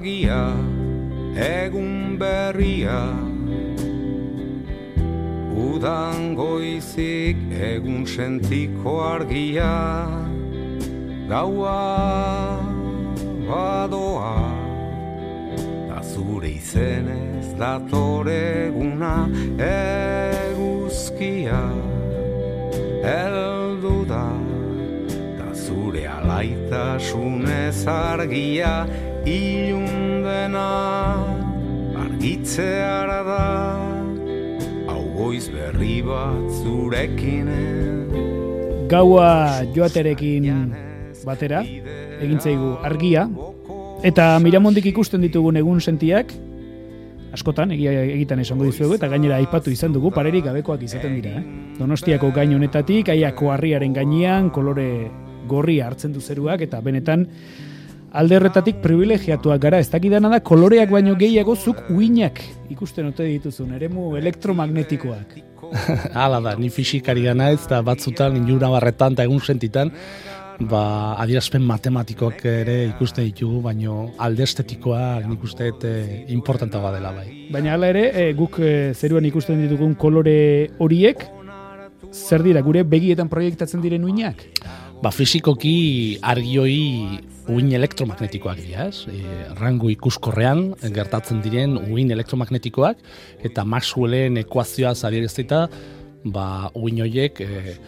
argia egun berria. Udan goizik egun sentiko argia Gaua badoa. Da zure izenez datoreguna eguzkia Eldu da. Da zure alaitasunez argia Ilundena argitzeara da Hau goiz berri bat zurekin Gaua joaterekin batera, egin zaigu argia, eta miramondik ikusten ditugun egun sentiak, askotan, egia egiten esango dizuegu, eta gainera aipatu izan dugu, parerik gabekoak izaten dira. Eh? Donostiako gain honetatik, aiako harriaren gainean, kolore gorri hartzen du zeruak, eta benetan, alde horretatik privilegiatuak gara, ez dakidana da, koloreak baino gehiago zuk uinak ikusten ote dituzun, eremu elektromagnetikoak. Hala da, ni fisikari gana ez, da batzutan, injura barretan, eta egun sentitan, ba, adierazpen matematikoak ere ikuste ditugu, baino alde estetikoa nik uste e, importanta dela bai. Baina hala ere, e, guk e, zeruan ikusten ditugun kolore horiek, zer dira, gure begietan proiektatzen diren uinak? Ba, fizikoki argioi uin elektromagnetikoak dira, ez? E, rangu ikuskorrean gertatzen diren uin elektromagnetikoak, eta Maxwellen ekuazioa zadierezita, ba, uin horiek e,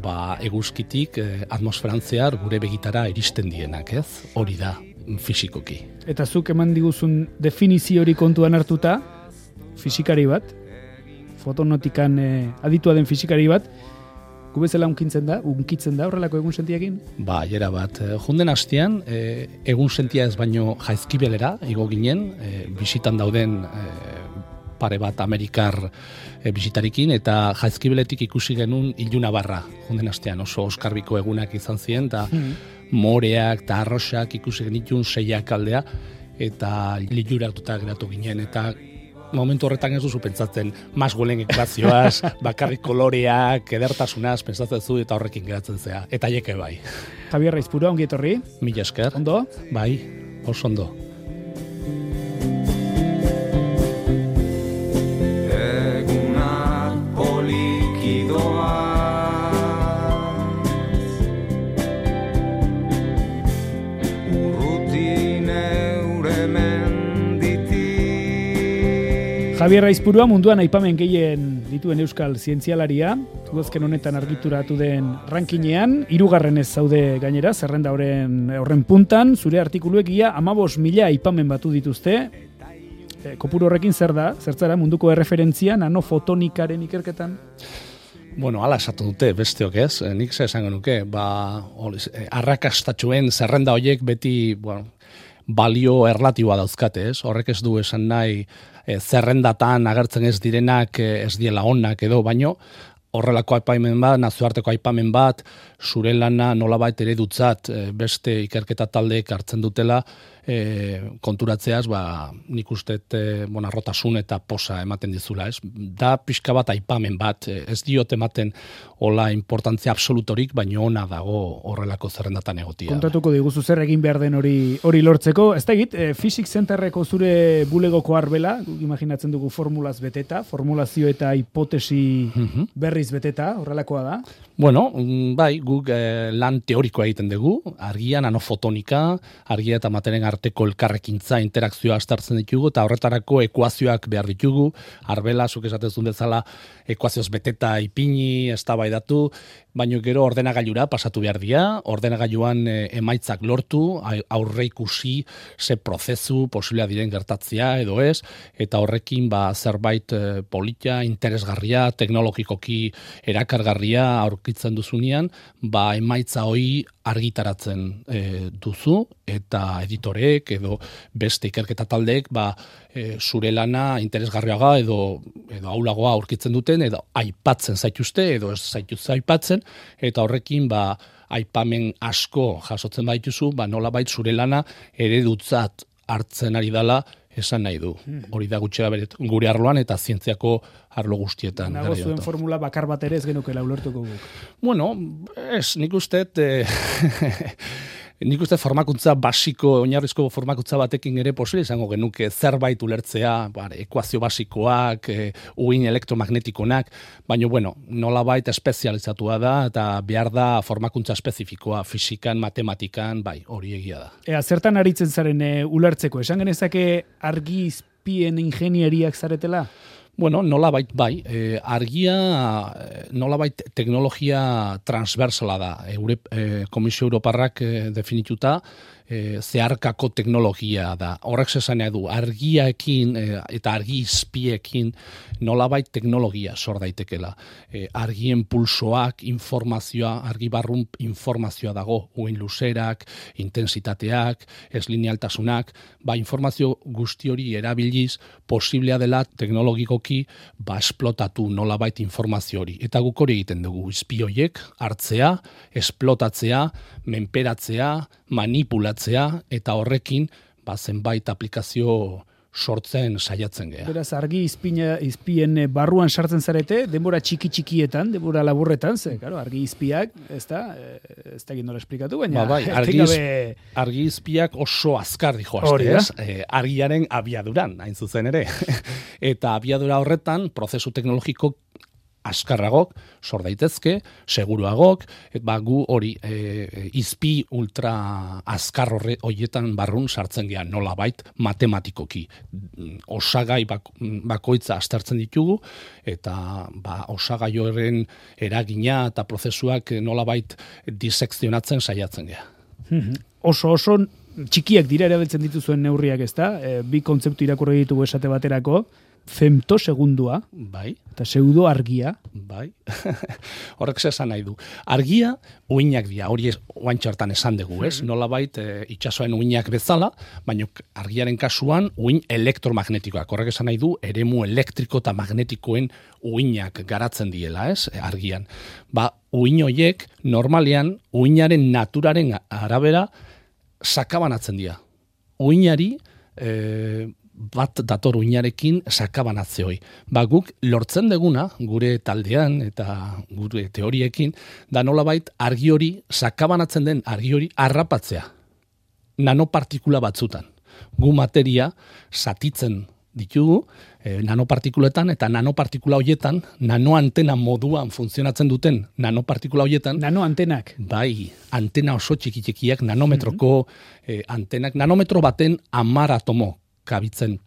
ba, eguzkitik eh, atmosferan zehar gure begitara iristen dienak, ez? Hori da, fisikoki. Eta zuk eman diguzun definizio hori kontuan hartuta, fisikari bat, fotonotikan eh, aditua den fisikari bat, gubezela unkintzen da, unkitzen da horrelako egun sentiakin? Ba, jera bat, eh, junden hastean, eh, egun sentia ez baino jaizkibelera, igo ginen, eh, bisitan dauden eh, pare bat Amerikar e, bisitarikin, eta jaizkibeletik ikusi genuen iluna barra, jonden astean, oso oskarbiko egunak izan ziren, eta hmm. moreak eta arroxak ikusi genitun seiak aldea, eta liluratuta geratu ginen, eta momentu horretan ez duzu pentsatzen mas guelen ekvazioaz, bakarrik koloreak, edertasunaz, pentsatzen zu eta horrekin geratzen zea. Eta jeke bai. Javier Raizpuro, ongi etorri. Mila esker. Ondo? Bai, oso ondo. Javier Raizpurua munduan aipamen gehien dituen euskal zientzialaria, udazken honetan argituratu den rankinean, irugarren ez zaude gainera, zerrenda horren, horren puntan, zure artikuluek ia amabos mila aipamen batu dituzte, e, kopuru horrekin zer da, zertzara munduko erreferentzia nanofotonikaren ikerketan? Bueno, ala esatu dute, besteok ez, e, nik ze esango nuke, ba, e, arrakastatxuen zerrenda horiek beti, bueno, balio erlatiboa dauzkate, ez? Horrek ez du esan nahi e, zerrendatan agertzen ez direnak e, ez diela onak edo, baino horrelako aipaimen bat, nazioarteko aipamen bat, zure lana nolabait ere dutzat e, beste ikerketa taldeek hartzen dutela, e, konturatzeaz, ba, nik uste e, bonarrotasun eta posa ematen dizula, ez? Da pixka bat aipamen bat, ez diot ematen hola importantzia absolutorik, baino ona dago horrelako zerrendatan egotia. Kontatuko diguzu zer egin behar den hori hori lortzeko, ez da egit, e, Physics Centerreko zure bulegoko arbela, imaginatzen dugu formulaz beteta, formulazio eta hipotesi mhm. Berriz beteta, horrelakoa da? Bueno, mm, bai, guk eh, lan teorikoa egiten dugu, argia, nanofotonika, argia eta materen arteko elkarrekintza interakzioa astartzen ditugu, eta horretarako ekuazioak behar ditugu, arbela, zuk esatezun bezala, ekuazioz beteta ipini, ez da datu, baino gero ordenagailura pasatu behar dira, ordenagailuan e, emaitzak lortu, aurre ikusi ze prozesu posiblea diren gertatzia edo ez, eta horrekin ba, zerbait e, politia, interesgarria, teknologikoki erakargarria aurkitzen duzunean, ba, emaitza hoi argitaratzen e, duzu, eta editorek edo beste ikerketa taldeek ba, e, zure lana interesgarriaga edo edo aulagoa aurkitzen duten edo aipatzen zaituzte edo ez zaituz aipatzen. Eta horrekin ba aipamen asko jasotzen baituzu ba nola bait zure lana eredutzat hartzen ari dela esan nahi du. Hmm. Hori da gutxera beret gure arloan eta zientziako arlo guztietan. Nago zuen formula bakar bat ere ez genuke laulertuko guk. Bueno, ez, nik uste, eh, nik uste formakuntza basiko, oinarrizko formakuntza batekin ere posible izango genuke zerbait ulertzea, bare, ekuazio basikoak, e, uin elektromagnetikonak, baina bueno, nola baita espezializatua da, eta behar da formakuntza espezifikoa, fisikan, matematikan, bai, hori egia da. Ea, zertan aritzen zaren e, ulertzeko, esan genezake argi izpien ingenieriak zaretela? Bueno, nola bait, bai, e, argia nola bait teknologia transversala da. Eure, e, Komisio Europarrak e, definituta, e, zeharkako teknologia da. Horrek zesan du, argiaekin e, eta argi izpiekin nolabait teknologia sor daitekela. E, argien pulsoak, informazioa, argi barrun informazioa dago, uen luzerak, intensitateak, ez linealtasunak, ba informazio guzti hori erabiliz, posiblea dela teknologikoki ba esplotatu nolabait informazio hori. Eta guk hori egiten dugu, izpioiek hartzea, esplotatzea, menperatzea, manipulatzea eta horrekin ba zenbait aplikazio sortzen saiatzen gea. Beraz, argi izpina, izpien barruan sartzen zarete, denbora txiki txikietan, denbora laburretan, ze, claro, argi izpiak, ez da, eh, ez da nola esplikatu, baina... Ba, bai, argi, gabe... argi izpiak oso azkar dijo ez? E, argiaren abiaduran, hain zuzen ere. Eta abiadura horretan, prozesu teknologiko askarragok, sor daitezke, seguruagok, et ba gu hori e, izpi ultra azkar horre hoietan barrun sartzen gean nola bait matematikoki. Osagai bakoitza astartzen ditugu, eta ba, osagai horren eragina eta prozesuak nola bait disekzionatzen saiatzen gean. Mhm. oso oso txikiak dira erabiltzen dituzuen neurriak ez da, e, bi kontzeptu irakurri ditugu esate baterako, femto segundua, bai. eta pseudo argia. Bai, horrek zesan nahi du. Argia, uinak dira, hori ez, hartan esan dugu, ez? -hmm. Nola bait, e, itxasoen uinak bezala, baina argiaren kasuan, uin elektromagnetikoak. Horrek esan nahi du, eremu elektriko eta magnetikoen uinak garatzen diela, ez? Argian. Ba, uin hoiek, normalean, uinaren naturaren arabera, sakabanatzen dira. Uinari, e, bat dator uinarekin sakabanatze hoi. Ba, guk lortzen deguna, gure taldean eta gure teoriekin, da nolabait argi hori, sakabanatzen den argi hori arrapatzea. Nanopartikula batzutan. Gu materia satitzen ditugu, e, nanopartikuletan eta nanopartikula hoietan, nanoantena moduan funtzionatzen duten nanopartikula hoietan. Nanoantenak? Bai, antena oso txikitzekiak, nanometroko mm antenak, nanometro baten amar atomo kabitzen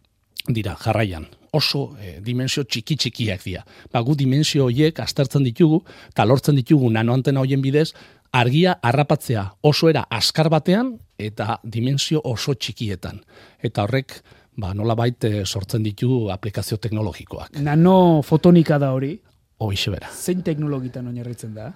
dira jarraian. Oso e, dimensio txiki txikiak dira. Ba, gu dimensio horiek aztertzen ditugu, eta lortzen ditugu nanoantena hoien bidez, argia harrapatzea oso era askar batean eta dimensio oso txikietan. Eta horrek, ba, nola baite sortzen ditu aplikazio teknologikoak. Nano fotonika da hori? Hoixe bera. Zein teknologitan oinarritzen da?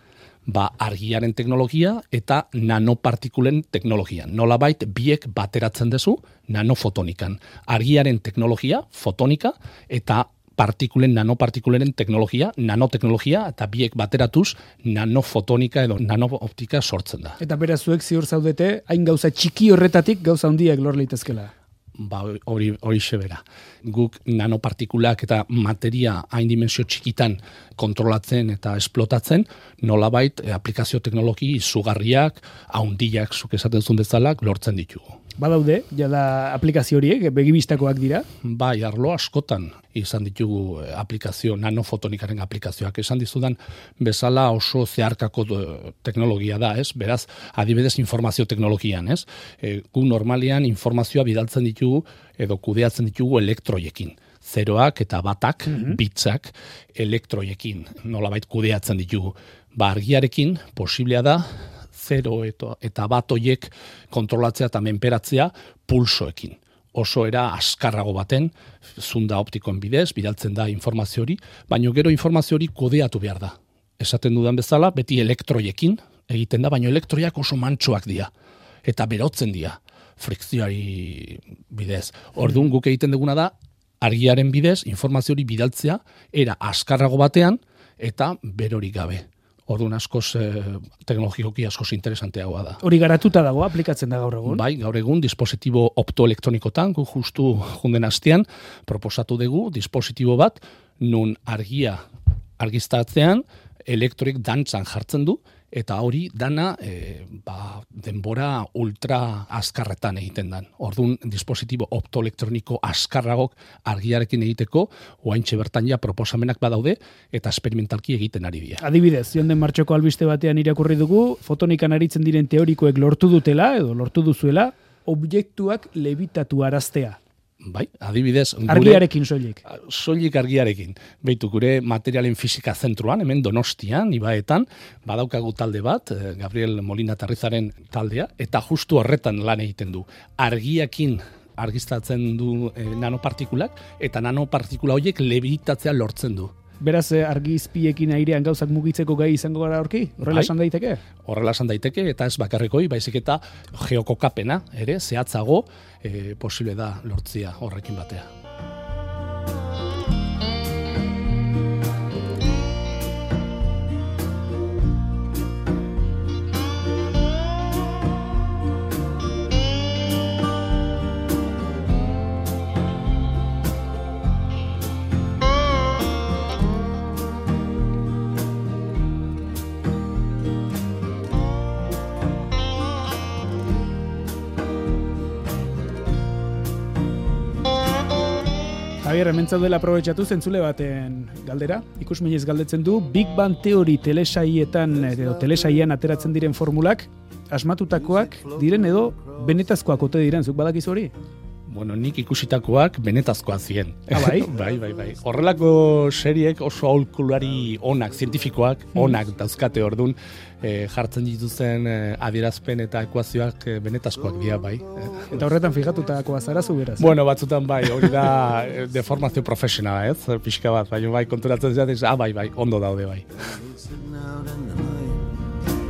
Ba, argiaren teknologia eta nanopartikulen teknologia. Nolabait biek bateratzen dezu nanofotonikan. Argiaren teknologia, fotonika, eta partikulen nanopartikuleren teknologia, nanoteknologia, eta biek bateratuz nanofotonika edo nanooptika sortzen da. Eta beraz zuek ziur zaudete, hain gauza txiki horretatik gauza handiak lor litezkela ba, hori, hori sebera. Guk nanopartikulak eta materia hain dimensio txikitan kontrolatzen eta esplotatzen, nolabait eh, aplikazio teknologi izugarriak, haundiak, zuk esaten zuen dezalak, lortzen ditugu. Badaude, jada aplikazio horiek, begibistakoak dira? Bai, arlo askotan izan ditugu eh, aplikazio, nanofotonikaren aplikazioak. Esan dizudan, bezala oso zeharkako eh, teknologia da, ez? Beraz, adibidez informazio teknologian, ez? E, gu normalian informazioa bidaltzen ditugu edo kudeatzen ditugu elektroiekin zeroak eta batak, mm bitzak, elektroiekin, nolabait kudeatzen ditugu. Ba, argiarekin, posiblea da, zero eta, eta bat oiek kontrolatzea eta menperatzea pulsoekin. Oso era askarrago baten, zunda optikoen bidez, bidaltzen da informazio hori, baino gero informazio hori kodeatu behar da. Esaten dudan bezala, beti elektroiekin egiten da, baino elektroiak oso mantsoak dira. Eta berotzen dira, frikzioari bidez. Orduan guk egiten duguna da, argiaren bidez, informazio hori bidaltzea, era askarrago batean, eta berorik gabe. Orduan askoz eh, teknologikoki askoz interesanteagoa da. Hori garatuta dago aplikatzen da gaur egun? Bai, gaur egun dispositibo optoelektronikotan, gu justu junden hastean, proposatu dugu dispositibo bat, nun argia argiztatzean, elektroik dantzan jartzen du, eta hori dana e, ba, denbora ultra azkarretan egiten dan. Orduan, dispositibo optoelektroniko azkarragok argiarekin egiteko, oaintxe bertan ja proposamenak badaude, eta experimentalki egiten ari dira. Adibidez, jonden martxoko albiste batean irakurri dugu, fotonikan aritzen diren teorikoek lortu dutela, edo lortu duzuela, objektuak lebitatu araztea. Bai, adibidez, gure, argiarekin soilik. Soilik argiarekin. Beitu, gure materialen fisika zentruan, hemen donostian, ibaetan, badaukagu talde bat, eh, Gabriel Molina Tarrizaren taldea, eta justu horretan lan egiten du. Argiakin argistatzen du e, nanopartikulak, eta nanopartikula horiek lebitatzea lortzen du. Beraz, eh, argizpiekin airean gauzak mugitzeko gai izango gara horki? Horrela bai. esan daiteke? Horrela esan daiteke, eta ez bakarrikoi, baizik eta geokokapena, ere, zehatzago, e, posible da lortzia horrekin batea. Javier, hemen dela aprobetsatu zentzule baten galdera. Ikusminez galdetzen du, Big Bang Theory telesaietan, edo telesaian ateratzen diren formulak, asmatutakoak diren edo benetazkoak ote diren, zuk badakizu hori? Bueno, nik ikusitakoak benetazkoa ziren. Ah, bai? bai, bai, bai. Horrelako seriek oso aulkulari onak, zientifikoak onak dauzkate ordun e, jartzen dituzen e, adierazpen eta ekuazioak e, benetazkoak dira bai. Eta horretan figatutakoa zara zu beraz. Bueno, batzutan bai, hori da deformazio profesionala, ez? Pixka bat, bai, bai, konturatzen zate, ah, bai, bai, ondo daude bai.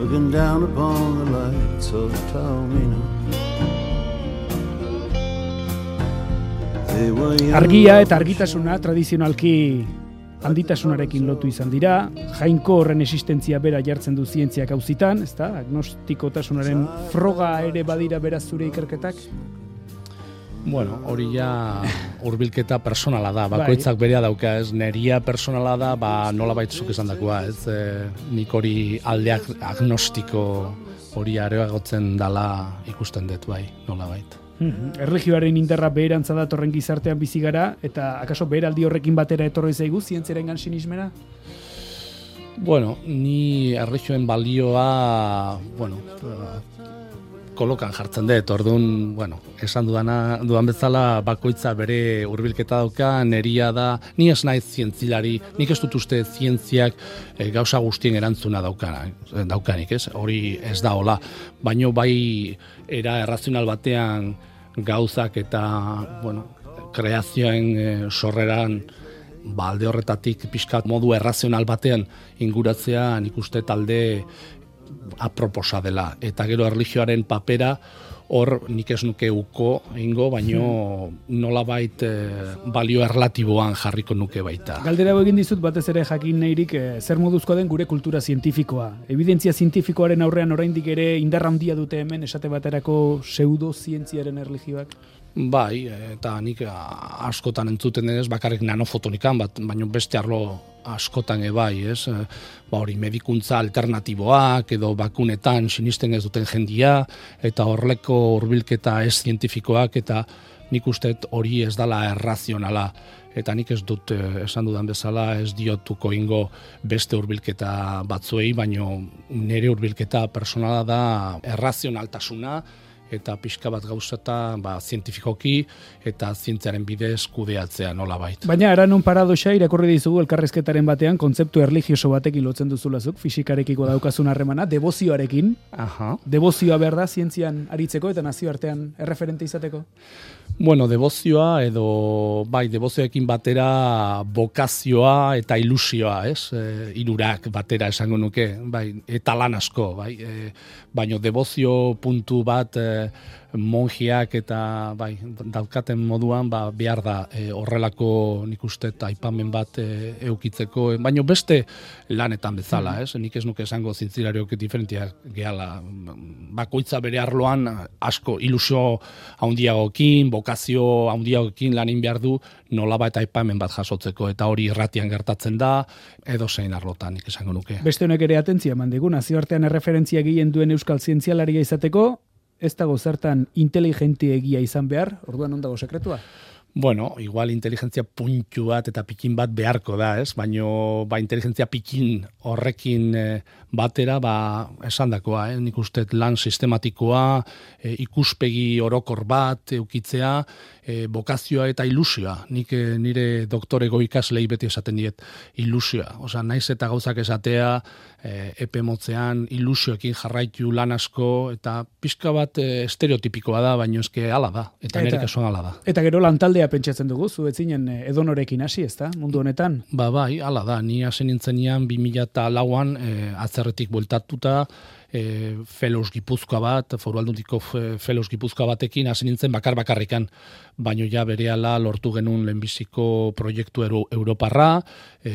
Looking down upon the lights of Taormina Argia eta argitasuna tradizionalki handitasunarekin lotu izan dira, jainko horren existentzia bera jartzen du zientziak hauzitan, ez da, agnostikotasunaren froga ere badira beraz zure ikerketak? Bueno, hori ja urbilketa personala da, bakoitzak bai. berea dauka, ez, neria personala da, ba nola baitzuk esan dakoa, ez, e, nik hori aldeak agnostiko hori areagotzen dala ikusten dut bai, nola baita. Mhm. Erregioaren indarra beherantza datorren gizartean bizi gara eta akaso beheraldi horrekin batera etorri zaigu zientziarengan sinismena? Bueno, ni erregioen balioa, bueno, kolokan jartzen dut, orduan, bueno, esan dudana, dudan bezala bakoitza bere hurbilketa dauka, neria da, ni ez naiz zientzilari, nik ez dut uste zientziak e, gauza guztien erantzuna daukana, daukanik, ez? Hori ez da hola, baino bai era errazional batean gauzak eta bueno, kreazioen e, sorreran balde ba, horretatik pixkat modu errazional batean inguratzea nik uste talde aproposa dela. Eta gero erlijioaren papera hor nik ez nuke uko ingo, baino hmm. nola bait eh, balio erlatiboan jarriko nuke baita. Galdera egin dizut batez ere jakin nahirik e, zer moduzkoa den gure kultura zientifikoa. Evidentzia zientifikoaren aurrean oraindik ere indarra handia dute hemen esate baterako pseudozientziaren erlijioak? Bai, eta nik askotan entzuten denez bakarrik nanofotonikan, bat, baino beste arlo askotan ebai, ez? Ba hori medikuntza alternatiboak edo bakunetan sinisten ez duten jendia eta horleko hurbilketa ez zientifikoak eta nik uste hori ez dala errazionala eta nik ez dut esan dudan bezala ez diotuko ingo beste hurbilketa batzuei, baino nire hurbilketa personala da errazionaltasuna eta pixka bat gauzata ba, zientifikoki eta zientziaren bidez kudeatzea nola bait. Baina ara nun paradoxa irakurri dizugu elkarrezketaren batean kontzeptu erligioso batekin lotzen duzulazuk, fisikarekiko daukazun harremana, debozioarekin. Aha. Debozioa behar da zientzian aritzeko eta nazioartean erreferente izateko? Bueno, debozioa edo bai, debozioekin batera bokazioa eta ilusioa, ez? E, irurak batera esango nuke, bai, eta lan asko, bai. E, baino debozio puntu bat e, monjiak eta bai, daukaten moduan ba, behar da e, horrelako nik uste aipamen bat e, eukitzeko, baino beste lanetan bezala, mm. ez? Nik ez nuke esango zintzilariok diferentiak gehala, bakoitza bere arloan asko ilusio haundiagokin, bokazio haundiagokin lanin behar du, nolaba eta aipamen bat jasotzeko, eta hori irratian gertatzen da, edo zein arlotan, nik esango nuke. Beste honek ere atentzia mandigu, nazioartean erreferentzia gehien duen euskal zientzialaria izateko, ez dago zertan inteligente egia izan behar, orduan ondago sekretua? Bueno, igual inteligentzia puntu bat eta pikin bat beharko da, ez? Baino ba inteligentzia pikin horrekin eh, batera ba esandakoa, eh? Nik uste lan sistematikoa, eh, ikuspegi orokor bat eukitzea, e, bokazioa eta ilusioa. Nik e, nire doktorego ikaslei beti esaten diet ilusioa. Osa, naiz eta gauzak esatea, e, epe motzean, ilusioekin jarraitu lan asko, eta pixka bat e, estereotipikoa da, baino eske ala da. Eta, eta nire kasuan ala da. Eta gero lantaldea pentsatzen dugu, zu etzinen edonorekin hasi, ezta, mundu honetan? Ba, bai, ala da. Ni hasen nintzen nian 2000 lauan, e, atzerretik bueltatuta, e, felos gipuzkoa bat, foru aldundiko felos gipuzkoa batekin, hasi nintzen bakar bakarrikan, baino ja berehala lortu genuen lehenbiziko proiektu euro, Europarra, e,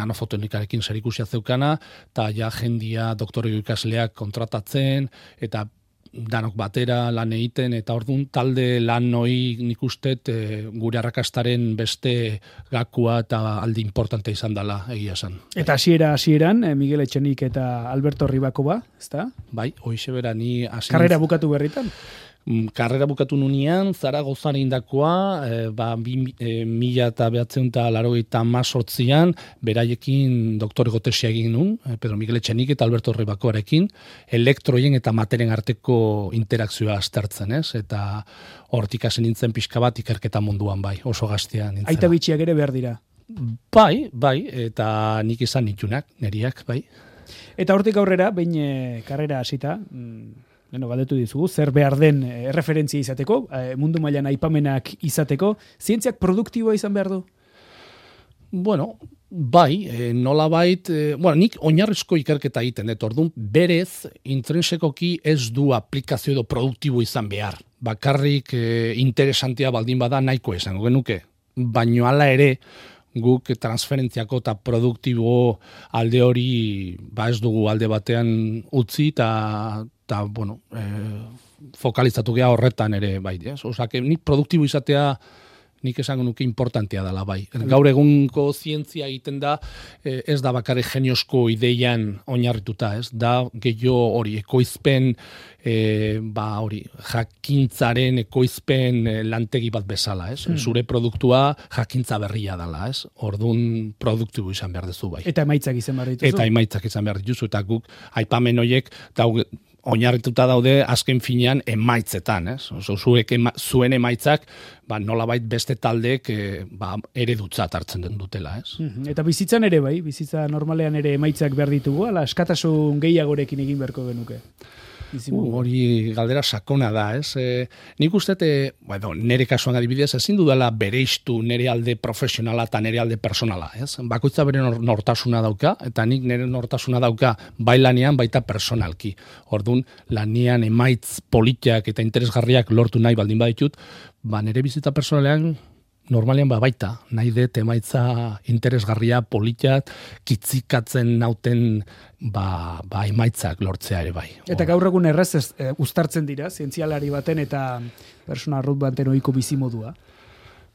nanofotonikarekin zerikusia zeukana, eta ja jendia doktorego ikasleak kontratatzen, eta danok batera lan egiten eta ordun talde lan noi nik e, gure arrakastaren beste gakua eta aldi importante izan dela egia esan. Eta hasiera hasieran e, Miguel Etxenik eta Alberto Ribakoba, ezta? Bai, hoize bera ni Karrera bukatu berritan. Mm, karrera bukatu nunian, zara gozan indakoa, e, ba, bi, e, mila eta behatzen eta laro eta mazortzian, beraiekin doktore gotesia egin nun, e, Pedro Miguel Etxenik eta Alberto Ribakoarekin, elektroien eta materen arteko interakzioa aztertzen, ez? Eta hortik hasen nintzen pixka bat ikerketa munduan bai, oso gaztean nintzen. Aita bitxiak ere behar dira. Bai, bai, eta nik izan nitunak, neriak, bai. Eta hortik aurrera, bain e, karrera hasita, mm, Bueno, galdetu dizugu, zer behar den e, referentzia izateko, e, mundu mailan aipamenak izateko, zientziak produktiboa izan behar du? Bueno, bai, e, nola bait, bueno, nik oinarrizko ikerketa egiten, dut, orduan, berez, intrensekoki ez du aplikazio edo produktibo izan behar. Bakarrik e, interesantia baldin bada nahiko esango genuke. Baino hala ere, guk transferentziako eta produktibo alde hori ba ez dugu alde batean utzi eta eta, bueno, e, fokalizatu geha horretan ere, bai, ez? Osa, que nik produktibo izatea, nik esango nuke importantea dela, bai. Gaur egunko zientzia egiten da, e, ez da bakare geniosko ideian oinarrituta, ez? Da, gehiago hori, ekoizpen, e, ba, hori, jakintzaren ekoizpen lantegi bat bezala, ez? Hmm. Zure produktua jakintza berria dela, ez? Ordun produktibo izan behar duzu, bai. Eta emaitzak izan behar dituzu. Eta emaitzak izan behar dituzu, eta guk, aipamen horiek, oinarrituta daude azken finean emaitzetan, ez? Oso zuek zuen emaitzak, ba nolabait beste taldek e, ba eredutzat hartzen den dutela, ez? Mhm. Eta bizitzan ere bai, bizitza normalean ere emaitzak behar ditugu, ala askatasun gehiagorekin egin beharko genuke. Uh, hori galdera sakona da, ez? E, nik uste, e, bueno, nire kasuan adibidez, ezin dudala bereiztu nire alde profesionala eta nire alde personala, ez? Bakoitza bere nortasuna dauka, eta nik nire nortasuna dauka bailanean baita personalki. Orduan, lanian emaitz politiak eta interesgarriak lortu nahi baldin baditut, ba nire bizita personalean normalean ba baita, nahi dut emaitza interesgarria, politiat, kitzikatzen nauten ba, ba emaitzak lortzea ere bai. Eta gaur egun errez ez, e, ustartzen dira, zientzialari baten eta persona arrut baten oiko bizimodua.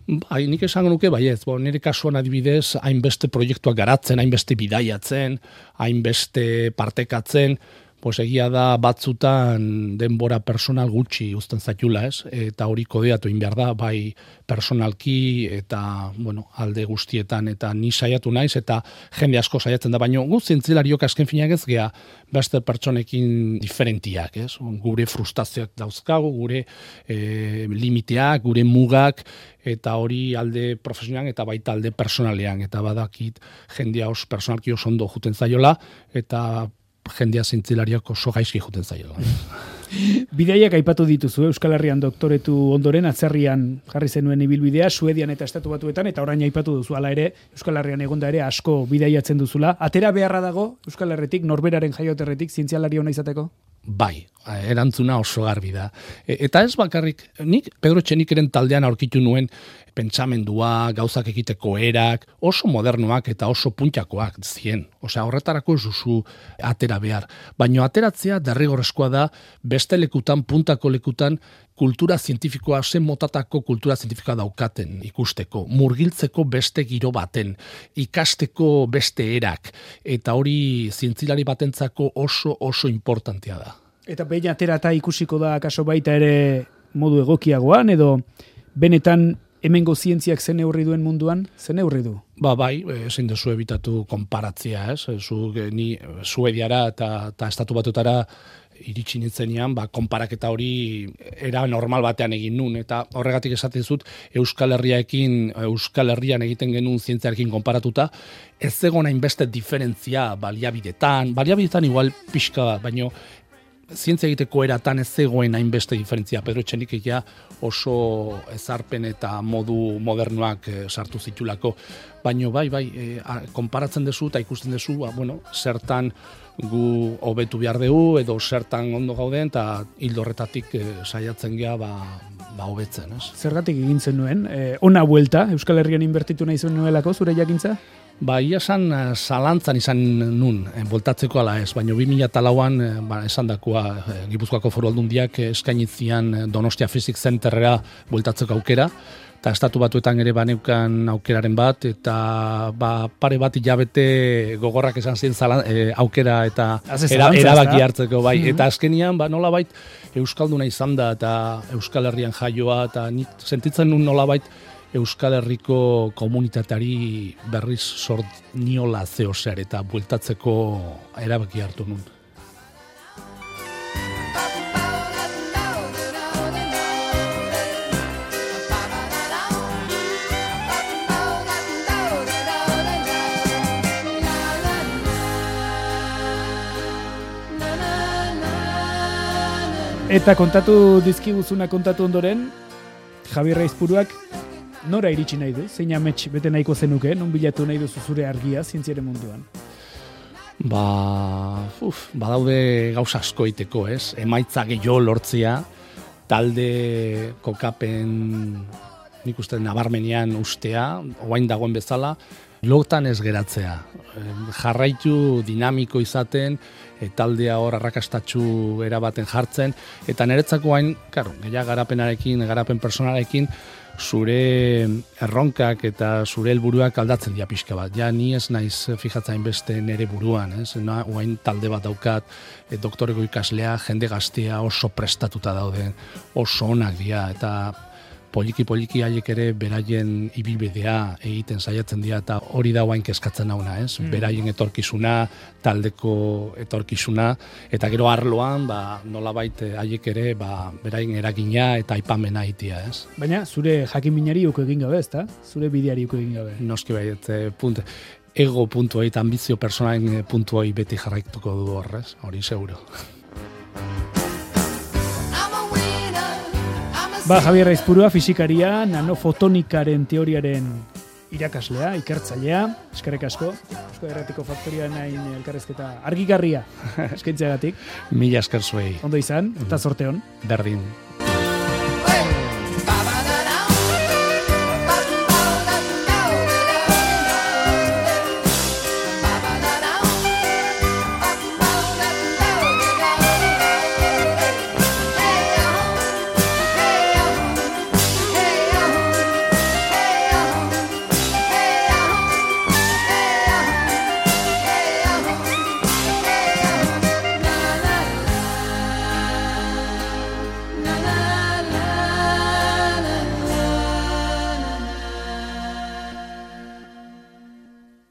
Bai, nik esango nuke, bai ez, bo, nire kasuan adibidez, hainbeste proiektuak garatzen, hainbeste bidaiatzen, hainbeste partekatzen, pues egia da batzutan denbora personal gutxi uzten zaitula, ez? Eta hori kodeatu egin behar da, bai personalki eta, bueno, alde guztietan eta ni saiatu naiz eta jende asko saiatzen da, baino gu zintzilariok azken finak ez gea beste pertsonekin diferentiak, ez? Gure frustazioak dauzkagu, gure e, limiteak, gure mugak, eta hori alde profesionalean eta baita alde personalean eta badakit jendea os personalki oso ondo juten zaiola eta jendia zintzilariak oso gaizki juten zaio. Bideiak aipatu dituzu, Euskal Herrian doktoretu ondoren, atzerrian jarri zenuen ibilbidea, Suedian eta Estatu Batuetan, eta orain aipatu duzu, ala ere, Euskal Herrian egonda ere asko bideiatzen duzula. Atera beharra dago, Euskal Herretik, norberaren jaioterretik, zientzialari hona izateko? bai, erantzuna oso garbi da. E, eta ez bakarrik, nik Pedro Txenikeren taldean aurkitu nuen pentsamendua, gauzak egiteko erak, oso modernoak eta oso puntxakoak zien. Osea, horretarako ez duzu atera behar. Baina ateratzea derrigorrezkoa da beste lekutan, puntako lekutan, kultura zientifikoa, zen motatako kultura zientifikoa daukaten ikusteko, murgiltzeko beste giro baten, ikasteko beste erak, eta hori zientzilari batentzako oso oso importantea da. Eta behin aterata ikusiko da kaso baita ere modu egokiagoan, edo benetan hemengo zientziak zen neurri duen munduan, zen neurri du? Ba, bai, ezin dezu ebitatu konparatzia, ez? Zu, ni Suediara eta, eta estatu batutara iritsi nintzenean, ba, konparaketa hori era normal batean egin nun, eta horregatik esaten zut, Euskal Herriaekin, Euskal Herrian egiten genuen zientziarekin konparatuta, ez zegoen hainbeste diferentzia baliabidetan, baliabidetan igual pixka bat, baino zientzia egiteko eratan ez zegoen hainbeste diferentzia. Pedro Etxenik ja oso ezarpen eta modu modernoak e, sartu zitulako. Baina bai, bai, e, konparatzen dezu eta ikusten dezu, ba, bueno, zertan gu hobetu behar dugu edo zertan ondo gauden eta hildo e, saiatzen gea ba, ba hobetzen. Ez? Zergatik egintzen nuen? E, ona buelta, Euskal Herrian inbertitu nahi zuen nuelako, zure jakintza? Ba, ia esan, uh, zalantzan izan nun, eh, voltatzeko ala ez, baina 2008an, eh, ba, esan dakoa, eh, Gipuzkoako foru aldundiak eh, eskainitzian Donostia Physics Centerera voltatzeko aukera, eta estatu batuetan ere baneukan aukeraren bat, eta ba, pare bat hilabete gogorrak esan zien zalan, aukera eta era, erabaki hartzeko, bai. Mm Eta azkenian, ba, nola bait, Euskalduna izan da, eta Euskal Herrian jaioa, eta nik sentitzen nun nola bait, Euskal Herriko komunitateari berriz sort niola zeozer eta bueltatzeko erabaki hartu nun. Eta kontatu dizkiguzuna kontatu ondoren, Javier Reizpuruak nora iritsi nahi du? Zein amets bete nahiko zenuke, non bilatu nahi duzu zure argia zientziaren munduan? Ba, uf, badaude gauza asko iteko, ez? Emaitza gehiago lortzea, talde kokapen nik uste nabarmenean ustea, oain dagoen bezala, lotan ez geratzea. Jarraitu dinamiko izaten, e, taldea hor arrakastatxu erabaten jartzen, eta niretzako hain, karo, gehiago garapenarekin, garapen personarekin, zure erronkak eta zure helburuak aldatzen dira pixka bat. Ja, ni ez naiz fijatzen beste nere buruan, ez? Na, uain talde bat daukat, e, doktoreko ikaslea, jende gaztea oso prestatuta daude, oso onak dira, eta poliki poliki haiek ere beraien ibilbidea egiten saiatzen dira eta hori da guain kezkatzen nauna, ez? Mm. Beraien etorkizuna, taldeko etorkizuna eta gero arloan, ba, nolabait eh, haiek ere, ba, beraien eragina eta aipamena itia, ez? Baina zure jakinminari uko egin gabe, ezta? Zure bideari uko egin gabe. Noski bai, et, punte, ego puntuei eta ambizio personain puntuei beti jarraituko du horrez, hori seguro. Ba, Javier Raizpurua, fizikaria, nanofotonikaren teoriaren irakaslea, ikertzailea, eskerrik asko, asko erratiko faktoria nahin elkarrezketa argigarria, eskaintzeagatik. Mila esker zuei. Ondo izan, eta sorteon. Berdin.